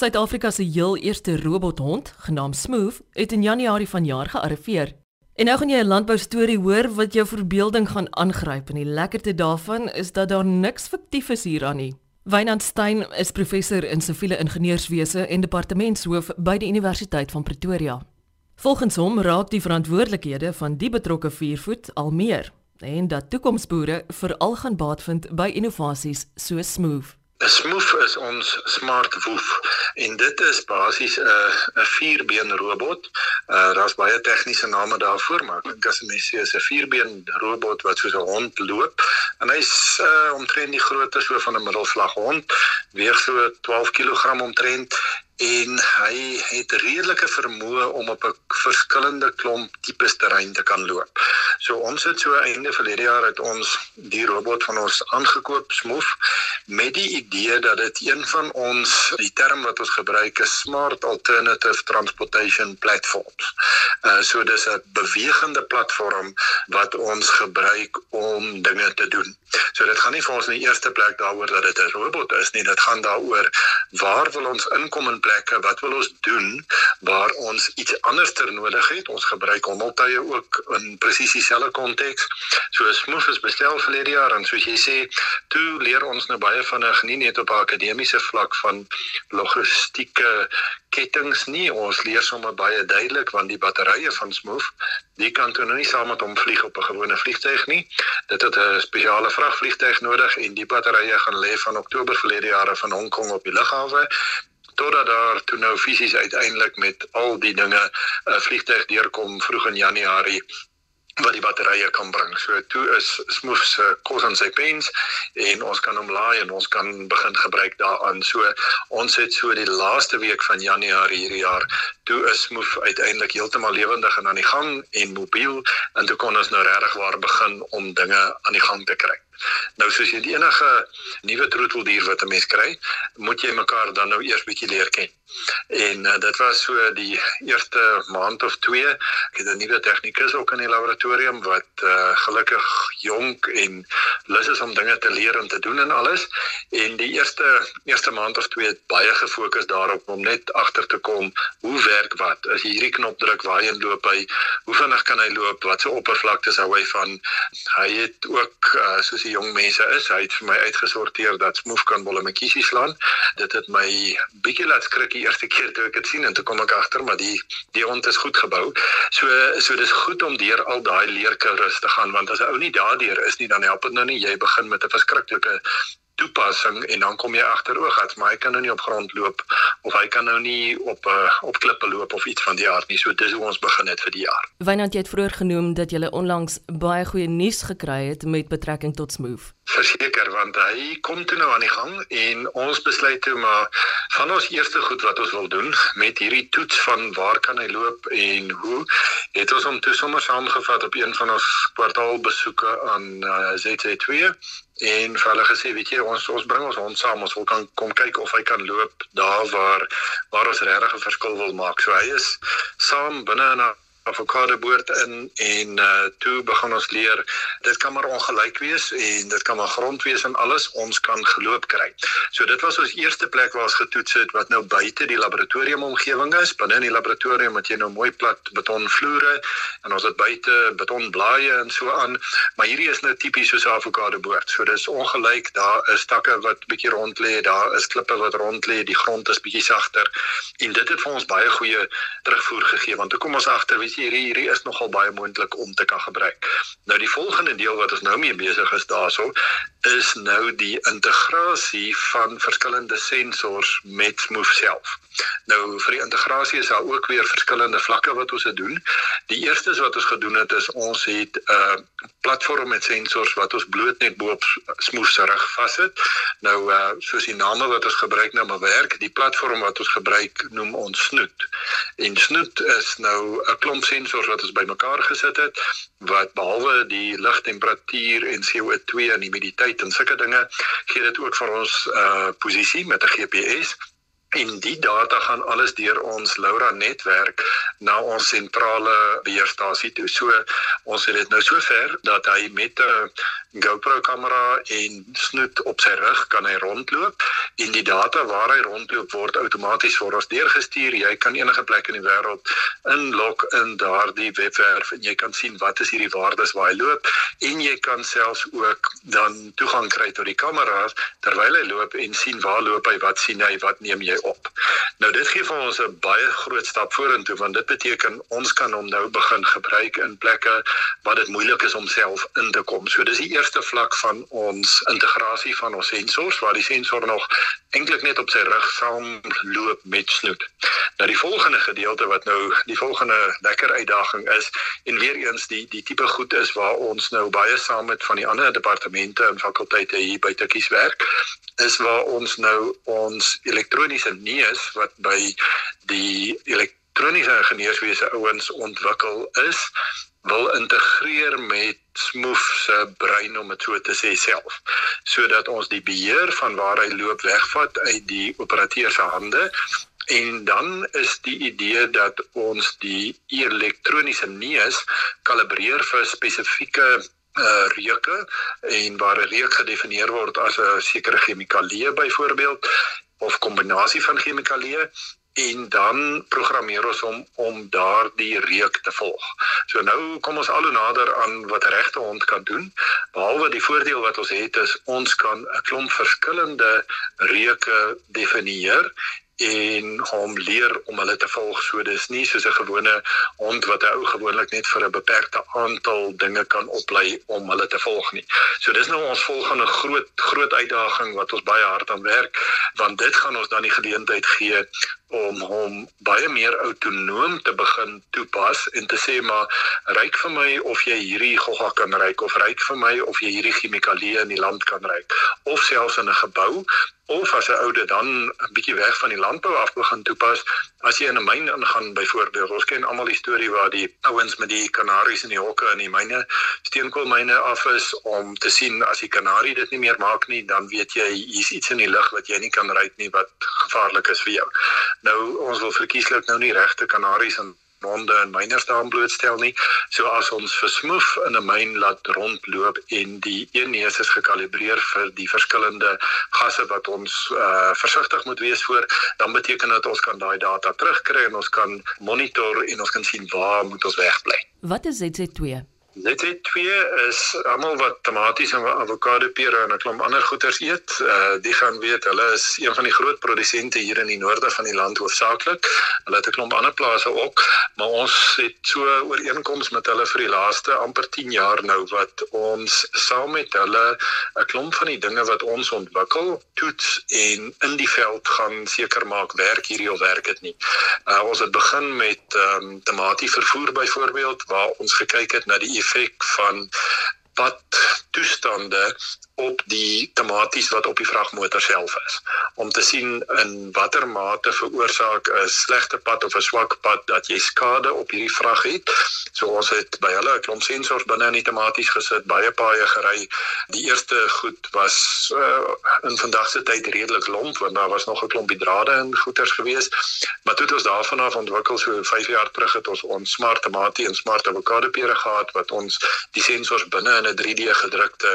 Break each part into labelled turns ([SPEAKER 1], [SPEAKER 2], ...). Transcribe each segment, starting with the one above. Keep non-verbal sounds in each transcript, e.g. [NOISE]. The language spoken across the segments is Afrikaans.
[SPEAKER 1] Suid-Afrika se heel eerste robothond, genaamd Smooth, het in Januarie vanjaar gearriveer. En nou gaan jy 'n landbou storie hoor wat jou verbeelding gaan aangryp en die lekkerte daarvan is dat daar niks fiktief is hieraan nie. Wynand Stein is professor in siviele ingenieurswese en departementshoof by die Universiteit van Pretoria. Volgens hom raak die verantwoordelikhede van die betrokke viervoet al meer en dat toekomsboere veral gaan baat vind by innovasies so smooth.
[SPEAKER 2] 'n Smoof is ons smart woef en dit is basies 'n 'n vierbeen robot. Uh daar's baie tegniese name daarvoor, maar ek dink as 'n mens sê is 'n vierbeen robot wat soos 'n hond loop en hy's uh omtrent die grootte so van 'n middelslag hond, weeg so 12 kg omtrent en hy het redelike vermoë om op 'n verskillende klomp tipes terrein te kan loop. So ons het so einde verlede jaar het ons die robot van ons aangekoop Smoof met die idee dat dit een van ons die term wat ons gebruik is smart alternative transportation platforms. Uh so dis 'n bewegende platform wat ons gebruik om dinge te doen. So dit gaan nie vir ons in die eerste plek daaroor dat dit 'n robot is nie, dit gaan daaroor waar wil ons inkom in plekke wat wil ons doen waar ons iets anders ter nodig het. Ons gebruik hommeltuie ook in presies dieselfde konteks. So Smoof is bestel verlede jaar en soos jy sê toe leer ons nou baie van 'n nie net op akademiese vlak van logistieke kettings nie. Ons leer sommer baie duidelik want die batterye van Smoof die kan toe nou nie saam met hom vlieg op 'n gewone vliegtuig nie. Dit het 'n spesiale vragvliegtuig nodig en die batterye gaan lê van Oktober verlede jaar van Hong Kong op die lughawe totdat daar toe nou fisies uiteindelik met al die dinge 'n uh, vliegtuig deurkom vroeg in Januarie wat die batterye kan bring. So toe is Smoof se kos en sy pens en ons kan hom laai en ons kan begin gebruik daaraan. So ons het so die laaste week van Januarie hierdie jaar toe is Smoof uiteindelik heeltemal lewendig en aan die gang en mobiel en toe kon ons nou regtig waar begin om dinge aan die gang te kry. Nou soos jy enige nuwe troeteldier wat 'n mens kry, moet jy mekaar dan nou eers bietjie leer ken. En uh, dit was so die eerste maand of 2. Ek het 'n nuwe tegnikus ook in die laboratorium wat uh, gelukkig jonk en lus is om dinge te leer en te doen en alles. En die eerste eerste maand of 2 het baie gefokus daarop om net agter te kom hoe werk wat. As jy hierdie knop druk, waarheen loop hy? Hoe vinnig kan hy loop? Wat se oppervlaktes hou hy van? Hy het ook uh, soos die jong mense is, hy het vir my uitgesorteer dat Smoof kan bolle met kiesie slaan. Dit het my bietjie laat skrik die eerste [LAUGHS] keer toe ek dit sien en toe kom ek agter maar die die hond is goed gebou. So so dis goed om deur al daai leerkursus te gaan want as 'n ou nie daardeur is nie dan help dit nou nie jy begin met 'n verskriklike toepassing en dan kom jy agter oogats maar hy kan nou nie op grond loop of hy kan nou nie op uh, op klippe loop of iets van die aard nie so dis hoe ons begin het vir die jaar.
[SPEAKER 1] Wynand jy het vroeër genoem dat jy onlangs baie goeie nuus gekry het met betrekking tot Smooth.
[SPEAKER 2] Verseker want hy kom toe nou aan die gang en ons besluit toe maar van ons eerste goed wat ons wil doen met hierdie toets van waar kan hy loop en hoe het ons hom toe sommer saamgevat op een van ons kwartaalbesoeke aan uh, eh, ZC2 en vir hulle gesê weet jy ons ons bring ons hond saam ons wil kan kom kyk of hy kan loop daar waar waar ons regtig 'n verskil wil maak. So hy is saam binne in 'n avokado boord in en uh toe begin ons leer dit kan maar ongelyk wees en dit kan maar grond wees en alles ons kan geloop kry. So dit was ons eerste plek waar ons getoets het wat nou buite die laboratorium omgewing is. Binne in die laboratorium het jy nou mooi plat betonvloere en ons het buite betonblaaie en so aan, maar hierdie is nou tipies soos 'n avokado boord. So dis ongelyk, daar is takke wat bietjie rond lê, daar is klippe wat rond lê, die grond is bietjie sagter en dit het vir ons baie goeie terugvoer gegee want toe kom ons agter weet jy hierdie hierdie is nogal baie moontlik om te kan gebruik. Nou die volgende deel wat ons nou mee besig is daarso is nou die integrasie van verskillende sensors met Smooth self. Nou vir die integrasie is daar ook weer verskillende vlakke wat ons doen. Die eerste wat ons gedoen het is ons het 'n uh, platform met sensors wat ons bloot net bo op Smooth se rug vassit. Nou uh soos die name wat ons gebruik nou maar werk, die platform wat ons gebruik noem ons Snoot. En Snoot is nou 'n klomp sensors wat ons bymekaar gesit het wat behalwe die lugtemperatuur en CO2 en humiditeit en sulke dinge gee dit ook vir ons uh posisie met 'n GPS En die data gaan alles deur ons LoRa netwerk na ons sentrale beheerstasie toe. So ons het dit nou sover dat hy met 'n GoPro kamera en snoet op sy rug kan hy rondloop en die data waar hy rondloop word outomaties vir ons deurgestuur. Jy kan enige plek in die wêreld inlog in daardie webwerf en jy kan sien wat is hierdie waardes waar hy loop en jy kan selfs ook dan toegang kry tot die kameras terwyl hy loop en sien waar loop hy, wat sien hy, wat neem jy op. Nou dit gee vir ons 'n baie groot stap vorentoe want dit beteken ons kan hom nou begin gebruik in plekke waar dit moeilik is om self in te kom. So dis die eerste vlak van ons integrasie van ons sensors waar die sensor nog eintlik net op sy rug saam loop met snoet. Nou die volgende gedeelte wat nou die volgende lekker uitdaging is en weer eens die die tipe goed is waar ons nou baie saam met van die ander departemente en fakulteite hier by Tikkies werk is waar ons nou ons elektroniese neus wat by die elektroniese ingenieurswese ouens ontwikkel is wil integreer met Smooth se brein om dit so te sê self. Sodat ons die beheer van waar hy loop wegvat uit die operateur se hande. En dan is die idee dat ons die elektroniese neus kalibreer vir spesifieke uh reuke en waar 'n reuk gedefinieer word as 'n sekere chemikalie byvoorbeeld of kombinasie van chemikalieë en dan programmeer ons hom om daardie reuk te volg. So nou kom ons al hoe nader aan wat 'n regte hond kan doen. Behalwe die voordeel wat ons het is ons kan 'n klomp verskillende reuke definieer en hom leer om hulle te volg. So dis nie soos 'n gewone hond wat 'n ou gewoonlik net vir 'n beperkte aantal dinge kan oplei om hulle te volg nie. So dis nou ons volgende groot groot uitdaging wat ons baie hard aan werk want dit gaan ons dan die geleentheid gee om hom baie meer autonoom te begin toepas en te sê maar ryk vir my of jy hierdie gogga kan ryk of ryk vir my of jy hierdie chemikalieë in die land kan ryk of selfs in 'n gebou of as 'n oude dan 'n bietjie weg van die landbou af begin toepas as jy in 'n myn ingaan byvoorbeeld ons ken almal die storie waar die ouens met die kanaries in die hokke in die myne steenkoolmyne af is om te sien as die kanarie dit nie meer maak nie dan weet jy hier's iets in die lug wat jy nie kan ry nie wat gevaarlik is vir jou. Nou ons wil verkieslik nou nie regte kanaries in monde en myners daaraan blootstel nie. So as ons versmoef in 'n myn laat rondloop en die een neus is gekalibreer vir die verskillende gasse wat ons uh versigtig moet wees voor, dan beteken dit ons kan daai data terugkry en ons kan monitor en ons kan sien waar moet ons wegbly.
[SPEAKER 1] Wat is ZZ2?
[SPEAKER 2] Net dit twee is almal wat tomaties en avokado pere en 'n klomp ander goeders eet. Uh die gaan weet hulle is een van die groot produsente hier in die noorde van die land hoofsaaklik. Hulle het 'n klomp ander plase ook, maar ons het so ooreenkomste met hulle vir die laaste amper 10 jaar nou wat ons saam met hulle 'n klomp van die dinge wat ons ontwikkel, toets en in die veld gaan seker maak werk hierdie of werk dit nie. Uh ons het begin met ehm um, tomatie vervoer byvoorbeeld waar ons gekyk het na die effek van pad toestande op die tematies wat op die vragmotor self is om te sien in watter mate veroorsaak 'n slegte pad of 'n swak pad dat jy skade op hierdie vrag het. So ons het by hulle 'n klomp sensors binne in die tematies gesit, baie paaie gery. Die eerste goed was uh, in vandag se tyd redelik lomp want daar was nog 'n klompie drade in goeters gewees. Maar toe het ons daarvan af ontwikkel so 5 jaar terug het ons ons smart tematie en smart avocado pere gehad wat ons die sensors binne in 'n 3D gedrukte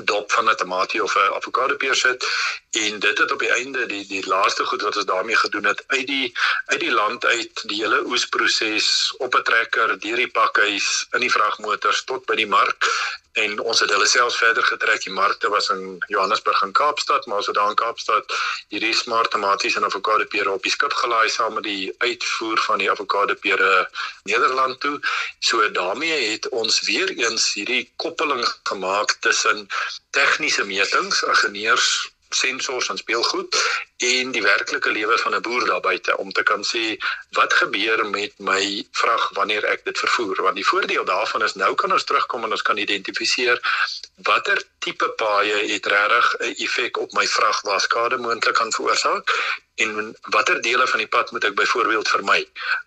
[SPEAKER 2] dop van 'n tamatie of 'n avokado peer sit. En dit het op die einde die die laaste goed wat ons daarmee gedoen het uit die uit die land uit die hele oesproses op 'n trekker deur die pakhuis in die vragmotors tot by die mark en ons het hulle selfs verder getrek. Die markte was in Johannesburg en Kaapstad maar ons het daar in Kaapstad hierdie smart tomaties en avokado pere op die skip gelaai saam met die uitvoer van die avokado pere Nederland toe. So daarmee het ons weer eens hierdie koppeling gemaak tussen tegniese metings ingenieurs sensors en speelgoed en die werklike lewe van 'n boer daar buite om te kan sê wat gebeur met my vrag wanneer ek dit vervoer? Want die voordeel daarvan is nou kan ons terugkom en ons kan identifiseer watter tipe paaie het regtig 'n effek op my vrag waar skade moontlik kan veroorsaak en watter dele van die pad moet ek byvoorbeeld vermy?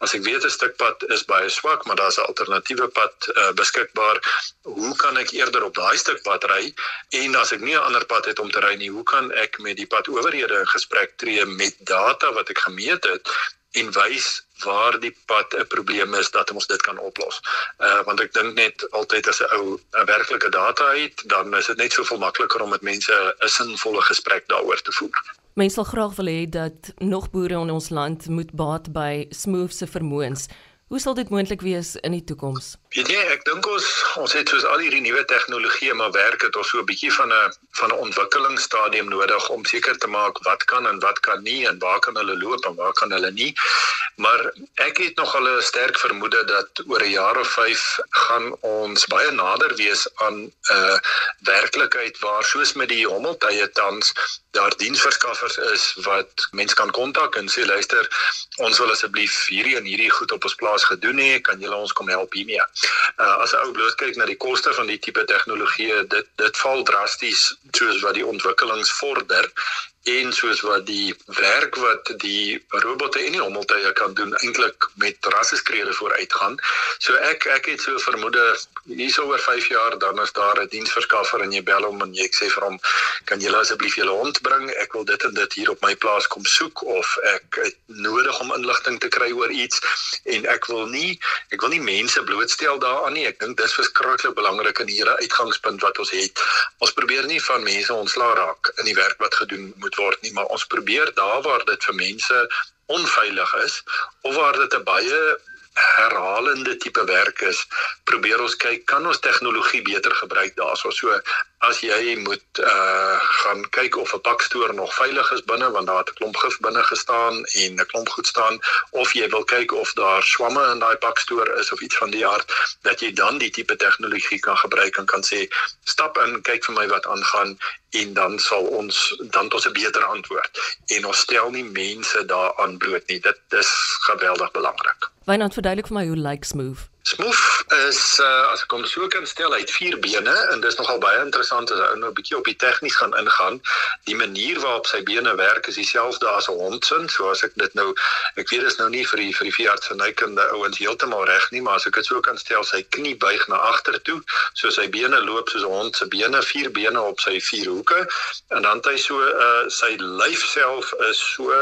[SPEAKER 2] As ek weet 'n stuk pad is baie swak maar daar's 'n alternatiewe pad uh, beskikbaar hoe kan ek eerder op daai stuk pad ry? En as ek nie 'n ander pad het om te ry nie hoe kan ek met die padowerhede in gesprek tree met data wat ek gemeet het en wys waar die pad 'n probleem is dat ons dit kan oplos. Uh want ek dink net altyd as 'n ou 'n werklike data het, dan is dit net soveel makliker om met mense 'n sinvolle gesprek daaroor te voer.
[SPEAKER 1] Mense sal graag wil hê dat nog boere in ons land moet baat by Smooth se vermoëns. Hoe sal dit moontlik wees in die toekoms?
[SPEAKER 2] Weet jy, ek dink ons ons het soos al hierdie nuwe tegnologieë maar werk dit ons so 'n bietjie van 'n van 'n ontwikkelingsstadium nodig om seker te maak wat kan en wat kan nie en waar kan hulle loop en waar kan hulle nie. Maar ek het nog al 'n sterk vermoede dat oor 'n jaar of 5 gaan ons baie nader wees aan 'n uh, werklikheid waar soos met die hommeltuie tans daar diensverskaffers is wat mens kan kontak en sê luister ons wil asseblief hierdie en hierdie goed op ons plaas gedoen hê kan julle ons kom help hiermee. Uh, as 'n ou bloot kyk na die koste van die tipe tegnologie dit dit val drasties soos wat die ontwikkelings vorder en soos wat die werk wat die robotte en die hommeltuie kan doen eintlik met rasseskrede vooruit gaan. So ek ek het so vermoede hierso oor 5 jaar dan is daar 'n diensverskaffer en jy bel hom en jy sê vir hom kan jy asseblief julle hond bring? Ek wil dit en dit hier op my plaas kom soek of ek het nodig om inligting te kry oor iets en ek wil nie ek wil nie mense blootstel daaraan nie. Ek dink dis verskriklik belangrik in hierdie uitgangspunt wat ons het. Ons probeer nie van mense ontslaa raak in die werk wat gedoen moet word nie, maar ons probeer daar waar dit vir mense onveilig is of waar dit 'n baie herhalende tipe werk is, probeer ons kyk kan ons tegnologie beter gebruik daarso. So as jy moet uh gaan kyk of 'n bakstoor nog veilig is binne want daar het 'n klomp gif binne gestaan en 'n klomp goed staan of jy wil kyk of daar swamme in daai bakstoor is of iets van die aard dat jy dan die tipe tegnologie kan gebruik en kan sê stap in kyk vir my wat aangaan en dan sal ons dan tot 'n beter antwoord. En ons stel nie mense daaraan bloot nie. Dit is geweldig belangrik.
[SPEAKER 1] Wynand verduidelik vir my hoe lyk Smooth?
[SPEAKER 2] Smooth is uh, as ek hom so kan stel, hy het vier bene en dis nogal baie interessant as ou nou 'n bietjie op die tegnies gaan ingaan. Die manier waarop sy bene werk is dieselfde as 'n hond se, so as ek dit nou ek weet dis nou nie vir die vir die veearts en nykende ouens heeltemal reg nie, maar as ek dit so kan stel, sy knie buig na agter toe, so sy bene loop soos 'n hond se bene, vier bene op sy vier hoeke en dan het hy so uh, sy lyf self is so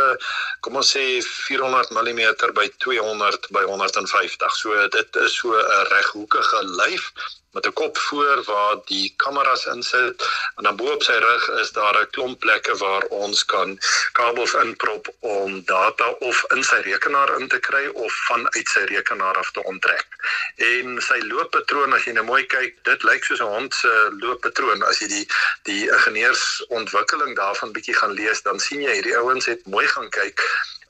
[SPEAKER 2] kom ons sê 400 mm by 200 by 150. So dit is so 'n reghoekige lyf met 'n kop voor waar die kameras insit en dan bo op sy rug is daar 'n klomp plekke waar ons kan kabels inprop om data of in sy rekenaar in te kry of vanuit sy rekenaar af te onttrek. En sy looppatroon as jy nou mooi kyk, dit lyk soos 'n hond se looppatroon as jy die die ingenieursontwikkeling daarvan bietjie gaan lees, dan sien jy hierdie ouens het mooi gaan kyk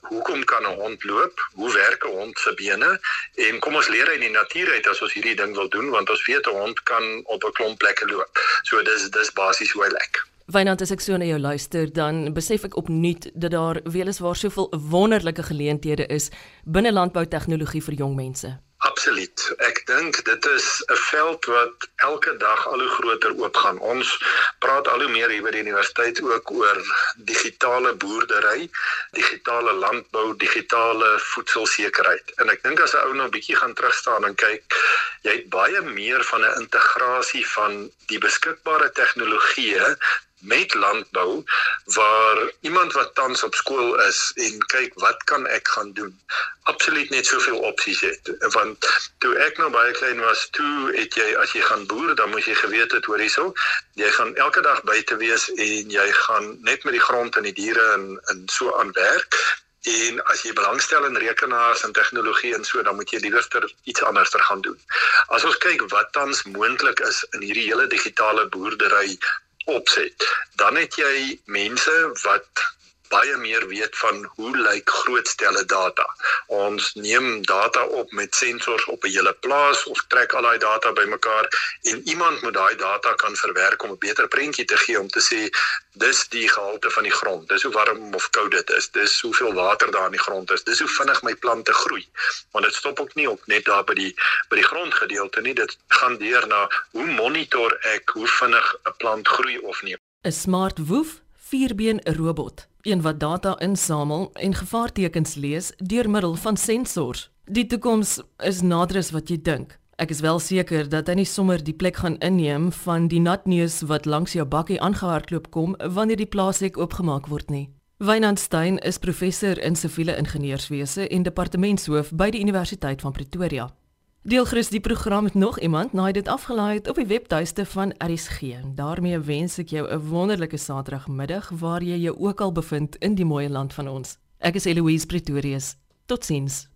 [SPEAKER 2] hoekom kan 'n hond loop? Hoe werk 'n hond se bene? En kom ons leer uit die natuur uit as ons hierdie ding wil doen want ons weet 'n hond kan op 'n klomp plekke loop. So dis dis basies hoe hy lyk.
[SPEAKER 1] Wynand as ek so na jou luister, dan besef ek opnuut dat daar weliswaar soveel wonderlike geleenthede is binne landboutegnologie vir jong mense.
[SPEAKER 2] Absoluut. Ek dink dit is 'n veld wat elke dag al hoe groter oopgaan. Ons praat al hoe meer hier by die universiteit ook oor digitale boerdery, digitale landbou, digitale voedselsekerheid. En ek dink as 'n ou nou 'n bietjie gaan terugstaan en kyk, jy het baie meer van 'n integrasie van die beskikbare tegnologieë met landbou waar iemand wat tans op skool is en kyk wat kan ek gaan doen absoluut net soveel opsies het want toe ek nog baie klein was toe het jy as jy gaan boer dan moet jy geweet het hoor hierso jy gaan elke dag buite wees en jy gaan net met die grond en die diere en in so aan werk en as jy belangstel in rekenaars en tegnologie en so dan moet jy liewer iets anderster gaan doen. As ons kyk wat tans moontlik is in hierdie hele digitale boerdery opset, dan het jy mense wat baie meer weet van hoe lyk groot stelle data. Ons neem data op met sensors op 'n hele plaas of trek al daai data bymekaar en iemand moet daai data kan verwerk om 'n beter prentjie te gee om te sê dis die gehalte van die grond. Dis hoe warm of koud dit is. Dis hoeveel water daar in die grond is. Dis hoe vinnig my plante groei. Want dit stop ook nie op net daar by die by die grondgedeelte nie. Dit gaan deur na hoe monitor ek hoe vinnig 'n plant groei of nie.
[SPEAKER 1] 'n Smart Woof vierbeen robot, een wat data insamel en gevaartekens lees deur middel van sensors. Die toekoms is nader as wat jy dink. Ek is wel seker dat hy nie sommer die plek gaan inneem van die natneus wat langs jou bakkie aangehardloop kom wanneer die plaashek oopgemaak word nie. Wynand Stein is professor in siviele ingenieurswese en departementshoof by die Universiteit van Pretoria. Deel gerus die program met nog iemand naai dit afgelaai het op die webtuiste van RSG. daarmee wens ek jou 'n wonderlike Saterdagmiddag waar jy jou ook al bevind in die mooi land van ons. Ek is Eloise Pretorius. Totsiens.